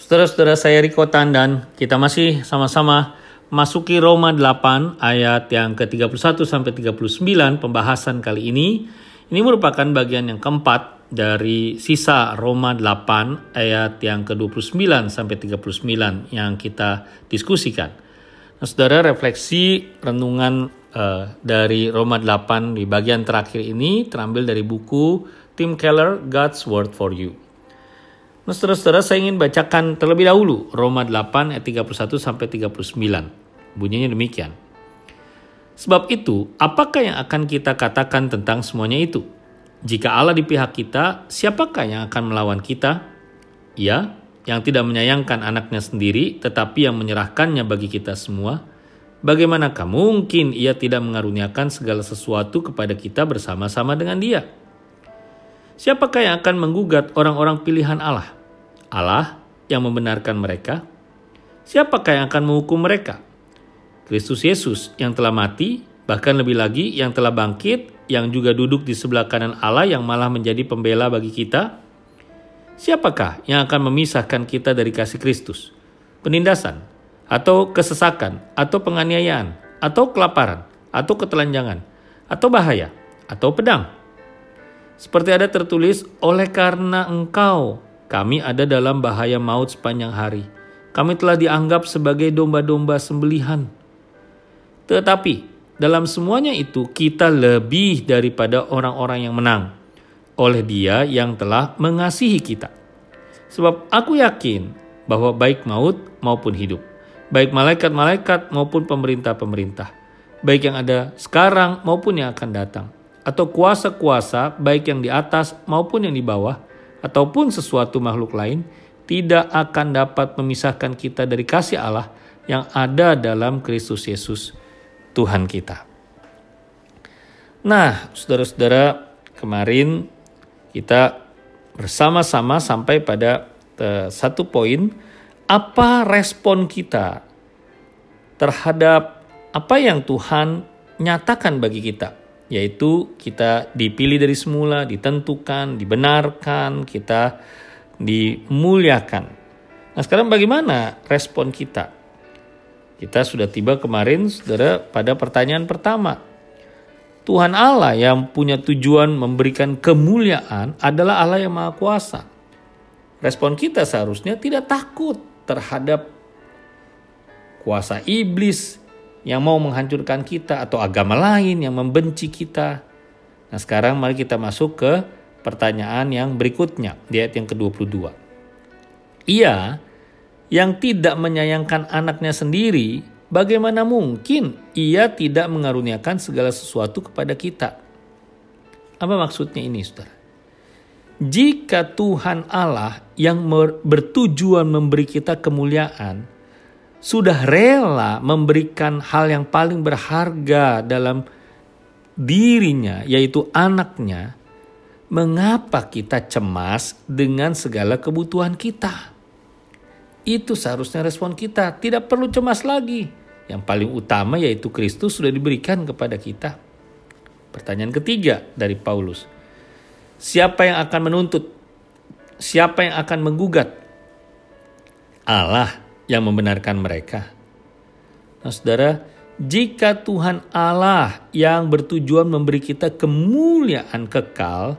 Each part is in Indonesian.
Saudara-saudara saya Riko Tandan, kita masih sama-sama masuki Roma 8 ayat yang ke-31 sampai 39 pembahasan kali ini. Ini merupakan bagian yang keempat dari sisa Roma 8 ayat yang ke-29 sampai 39 yang kita diskusikan. Nah, saudara refleksi renungan uh, dari Roma 8 di bagian terakhir ini terambil dari buku Tim Keller God's Word for You. Saudara-saudara, saya ingin bacakan terlebih dahulu Roma 8 ayat 31 sampai 39. Bunyinya demikian. Sebab itu, apakah yang akan kita katakan tentang semuanya itu? Jika Allah di pihak kita, siapakah yang akan melawan kita? Ya, yang tidak menyayangkan anaknya sendiri, tetapi yang menyerahkannya bagi kita semua. Bagaimanakah mungkin ia tidak mengaruniakan segala sesuatu kepada kita bersama-sama dengan dia? Siapakah yang akan menggugat orang-orang pilihan Allah? Allah yang membenarkan mereka? Siapakah yang akan menghukum mereka? Kristus Yesus yang telah mati, bahkan lebih lagi yang telah bangkit, yang juga duduk di sebelah kanan Allah yang malah menjadi pembela bagi kita? Siapakah yang akan memisahkan kita dari kasih Kristus? Penindasan, atau kesesakan, atau penganiayaan, atau kelaparan, atau ketelanjangan, atau bahaya, atau pedang? Seperti ada tertulis, oleh karena engkau kami ada dalam bahaya maut sepanjang hari. Kami telah dianggap sebagai domba-domba sembelihan. Tetapi dalam semuanya itu kita lebih daripada orang-orang yang menang oleh dia yang telah mengasihi kita. Sebab aku yakin bahwa baik maut maupun hidup, baik malaikat-malaikat maupun pemerintah-pemerintah, baik yang ada sekarang maupun yang akan datang, atau kuasa-kuasa baik yang di atas maupun yang di bawah ataupun sesuatu makhluk lain tidak akan dapat memisahkan kita dari kasih Allah yang ada dalam Kristus Yesus Tuhan kita. Nah, saudara-saudara, kemarin kita bersama-sama sampai pada uh, satu poin apa respon kita terhadap apa yang Tuhan nyatakan bagi kita yaitu kita dipilih dari semula, ditentukan, dibenarkan, kita dimuliakan. Nah, sekarang bagaimana respon kita? Kita sudah tiba kemarin, saudara, pada pertanyaan pertama. Tuhan Allah yang punya tujuan memberikan kemuliaan adalah Allah yang Maha Kuasa. Respon kita seharusnya tidak takut terhadap kuasa iblis, yang mau menghancurkan kita atau agama lain yang membenci kita. Nah sekarang mari kita masuk ke pertanyaan yang berikutnya di ayat yang ke-22. Ia yang tidak menyayangkan anaknya sendiri, bagaimana mungkin ia tidak mengaruniakan segala sesuatu kepada kita? Apa maksudnya ini saudara? Jika Tuhan Allah yang bertujuan memberi kita kemuliaan, sudah rela memberikan hal yang paling berharga dalam dirinya, yaitu anaknya, mengapa kita cemas dengan segala kebutuhan kita? Itu seharusnya respon kita, tidak perlu cemas lagi. Yang paling utama yaitu Kristus sudah diberikan kepada kita. Pertanyaan ketiga dari Paulus. Siapa yang akan menuntut? Siapa yang akan menggugat? Allah yang membenarkan mereka. Nah, saudara, jika Tuhan Allah yang bertujuan memberi kita kemuliaan kekal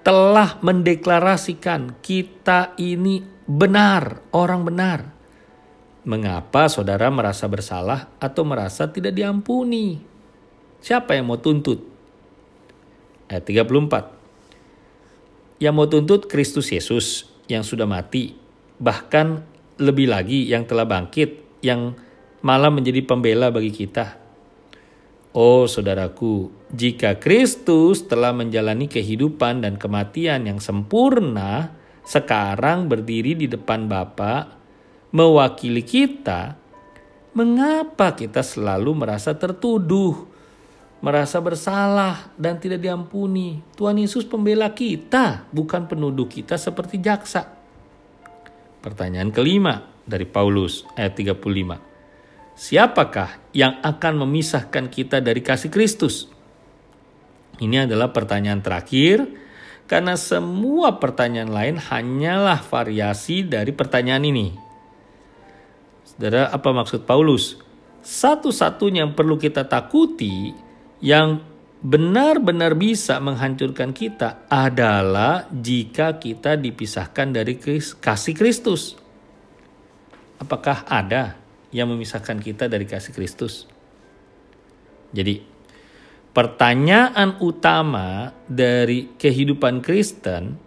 telah mendeklarasikan kita ini benar, orang benar. Mengapa saudara merasa bersalah atau merasa tidak diampuni? Siapa yang mau tuntut? Ayat 34. Yang mau tuntut Kristus Yesus yang sudah mati, bahkan lebih lagi yang telah bangkit, yang malah menjadi pembela bagi kita. Oh saudaraku, jika Kristus telah menjalani kehidupan dan kematian yang sempurna, sekarang berdiri di depan Bapa, mewakili kita, mengapa kita selalu merasa tertuduh, merasa bersalah dan tidak diampuni? Tuhan Yesus pembela kita, bukan penuduh kita seperti jaksa. Pertanyaan kelima dari Paulus ayat 35. Siapakah yang akan memisahkan kita dari kasih Kristus? Ini adalah pertanyaan terakhir Karena semua pertanyaan lain hanyalah variasi dari pertanyaan ini. Saudara, apa maksud Paulus? Satu-satunya yang perlu kita takuti yang benar-benar bisa menghancurkan kita adalah jika kita dipisahkan dari kasih Kristus. Apakah ada yang memisahkan kita dari kasih Kristus? Jadi, pertanyaan utama dari kehidupan Kristen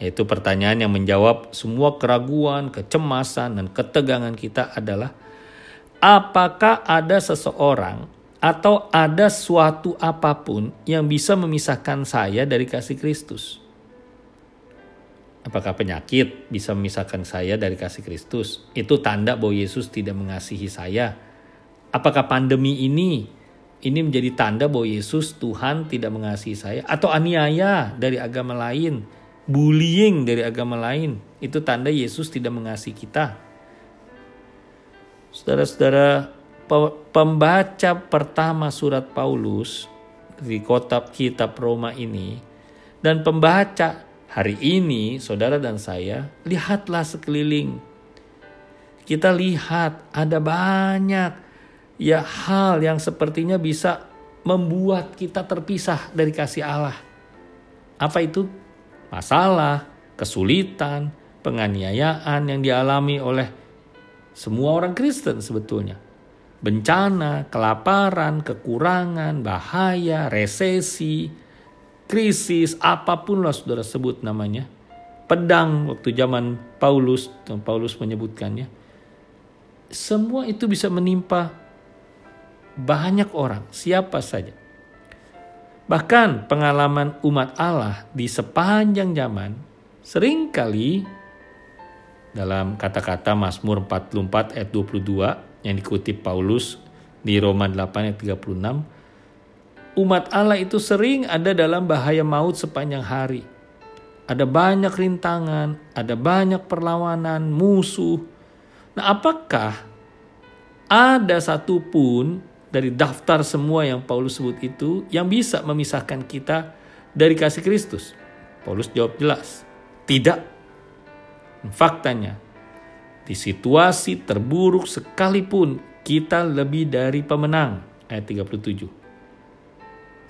yaitu pertanyaan yang menjawab semua keraguan, kecemasan, dan ketegangan kita adalah apakah ada seseorang atau ada suatu apa pun yang bisa memisahkan saya dari kasih Kristus? Apakah penyakit bisa memisahkan saya dari kasih Kristus? Itu tanda bahwa Yesus tidak mengasihi saya. Apakah pandemi ini ini menjadi tanda bahwa Yesus Tuhan tidak mengasihi saya atau aniaya dari agama lain, bullying dari agama lain, itu tanda Yesus tidak mengasihi kita. Saudara-saudara, pembaca pertama surat Paulus di kota kitab Roma ini dan pembaca hari ini saudara dan saya lihatlah sekeliling. Kita lihat ada banyak ya hal yang sepertinya bisa membuat kita terpisah dari kasih Allah. Apa itu? Masalah, kesulitan, penganiayaan yang dialami oleh semua orang Kristen sebetulnya. Bencana, kelaparan, kekurangan, bahaya, resesi, krisis, apa pun lah saudara sebut namanya. Pedang waktu zaman Paulus, Paulus menyebutkannya. Semua itu bisa menimpa banyak orang, siapa saja. Bahkan pengalaman umat Allah di sepanjang zaman sering kali dalam kata-kata Mazmur 44 ayat 22 yang dikutip Paulus di Roma 8 ayat 36 umat Allah itu sering ada dalam bahaya maut sepanjang hari. Ada banyak rintangan, ada banyak perlawanan, musuh. Nah, apakah ada satupun dari daftar semua yang Paulus sebut itu yang bisa memisahkan kita dari kasih Kristus? Paulus jawab jelas, tidak. Faktanya, di situasi terburuk sekalipun kita lebih dari pemenang. Ayat 37.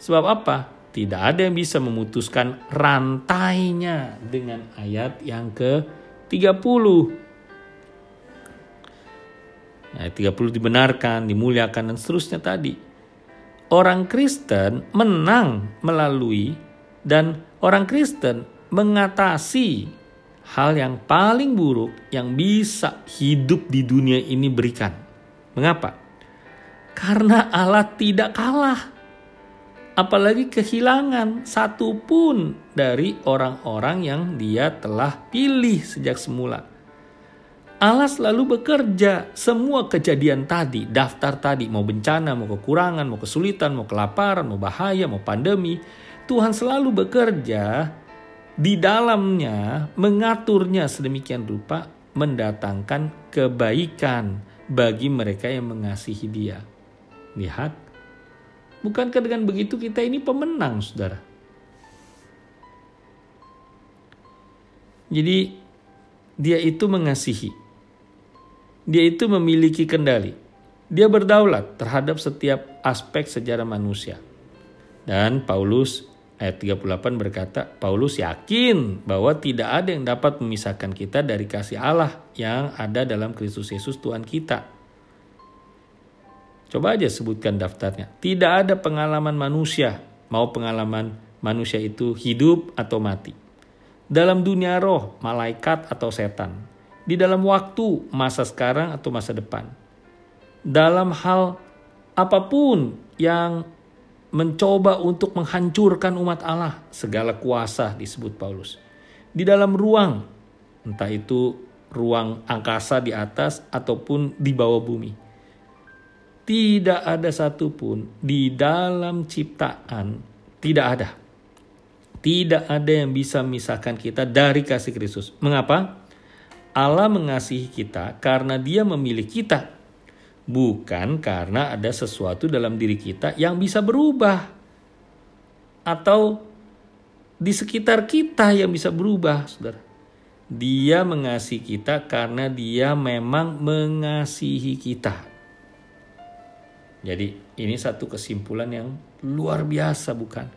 Sebab apa? Tidak ada yang bisa memutuskan rantainya dengan ayat yang ke-30 Ayat 30 dibenarkan, dimuliakan dan seterusnya tadi. Orang Kristen menang melalui dan orang Kristen mengatasi hal yang paling buruk yang bisa hidup di dunia ini berikan. Mengapa? Karena Allah tidak kalah. Apalagi kehilangan satu pun dari orang-orang yang dia telah pilih sejak semula. Allah selalu bekerja. Semua kejadian tadi, daftar tadi, mau bencana, mau kekurangan, mau kesulitan, mau kelaparan, mau bahaya, mau pandemi, Tuhan selalu bekerja di dalamnya mengaturnya sedemikian rupa mendatangkan kebaikan bagi mereka yang mengasihi Dia. Lihat, bukankah dengan begitu kita ini pemenang, saudara? Jadi, Dia itu mengasihi dia itu memiliki kendali. Dia berdaulat terhadap setiap aspek sejarah manusia. Dan Paulus ayat 38 berkata, Paulus yakin bahwa tidak ada yang dapat memisahkan kita dari kasih Allah yang ada dalam Kristus Yesus Tuhan kita. Coba aja sebutkan daftarnya. Tidak ada pengalaman manusia, mau pengalaman manusia itu hidup atau mati. Dalam dunia roh, malaikat atau setan, di dalam waktu masa sekarang atau masa depan. Dalam hal apa pun yang mencoba untuk menghancurkan umat Allah, segala kuasa disebut Paulus. Di dalam ruang, entah itu ruang angkasa di atas ataupun di bawah bumi. Tidak ada satupun di dalam ciptaan, tidak ada. Tidak ada yang bisa memisahkan kita dari kasih Kristus. Mengapa? Allah mengasihi kita karena Dia memilih kita, bukan karena ada sesuatu dalam diri kita yang bisa berubah atau di sekitar kita yang bisa berubah, saudara. Dia mengasihi kita karena dia memang mengasihi kita. Jadi ini satu kesimpulan yang luar biasa bukan?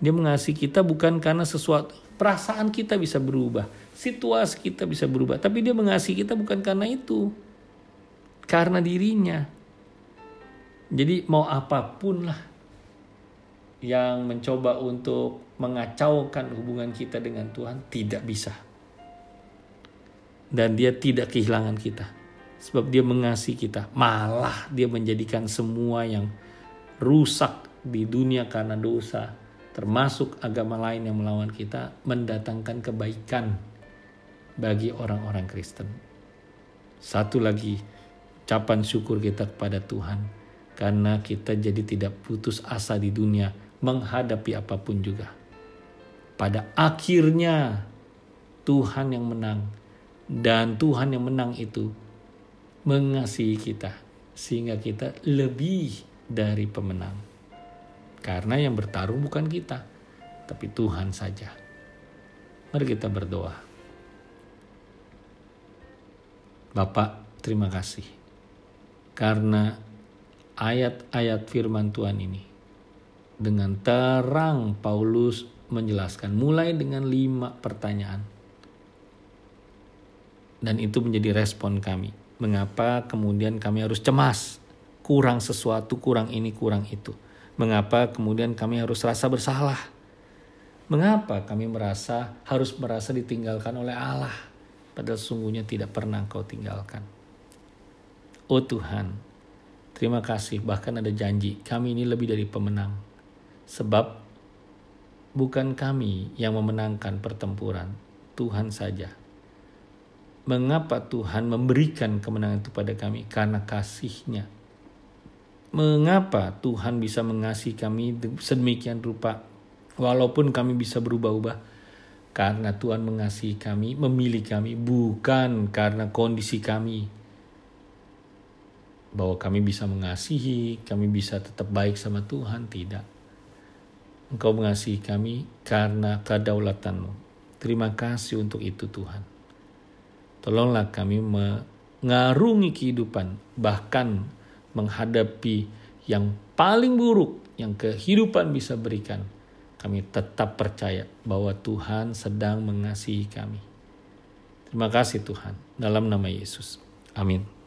Dia mengasihi kita bukan karena sesuatu perasaan kita bisa berubah, situasi kita bisa berubah, tapi dia mengasihi kita bukan karena itu. Karena dirinya. Jadi mau apa pun lah yang mencoba untuk mengacaukan hubungan kita dengan Tuhan tidak bisa. Dan dia tidak kehilangan kita Sebab dia mengasihi kita. Malah dia menjadikan semua yang rusak di dunia karena dosa. Termasuk agama lain yang melawan kita. Mendatangkan kebaikan bagi orang-orang Kristen. Satu lagi, ucapan syukur kita kepada Tuhan. Karena kita jadi tidak putus asa di dunia menghadapi apa pun juga. Pada akhirnya Tuhan yang menang. Dan Tuhan yang menang itu mengasihi kita sehingga kita lebih dari pemenang. Karena yang bertarung bukan kita, tapi Tuhan saja. Mari kita berdoa. Bapak, terima kasih. Karena ayat-ayat firman Tuhan ini dengan terang Paulus menjelaskan mulai dengan lima pertanyaan. Dan itu menjadi respon kami Mengapa kemudian kami harus cemas? Kurang sesuatu, kurang ini, kurang itu. Mengapa kemudian kami harus rasa bersalah? Mengapa kami merasa harus merasa ditinggalkan oleh Allah? Padahal sungguhnya tidak pernah kau tinggalkan. Oh Tuhan, terima kasih bahkan ada janji kami ini lebih dari pemenang. Sebab bukan kami yang memenangkan pertempuran, Tuhan saja Mengapa Tuhan memberikan kemenangan itu pada kami? Karena kasihnya. Mengapa Tuhan bisa mengasihi kami sedemikian rupa walaupun kami bisa berubah-ubah? Karena Tuhan mengasihi kami, memilih kami, bukan karena kondisi kami. Bahwa kami bisa mengasihi, kami bisa tetap baik sama Tuhan, tidak. Engkau mengasihi kami karena kedaulatanmu. Terima kasih untuk itu Tuhan. Tolonglah kami mengarungi kehidupan, bahkan menghadapi yang paling buruk yang kehidupan bisa berikan. Kami tetap percaya bahwa Tuhan sedang mengasihi kami. Terima kasih Tuhan, dalam nama Yesus. Amin.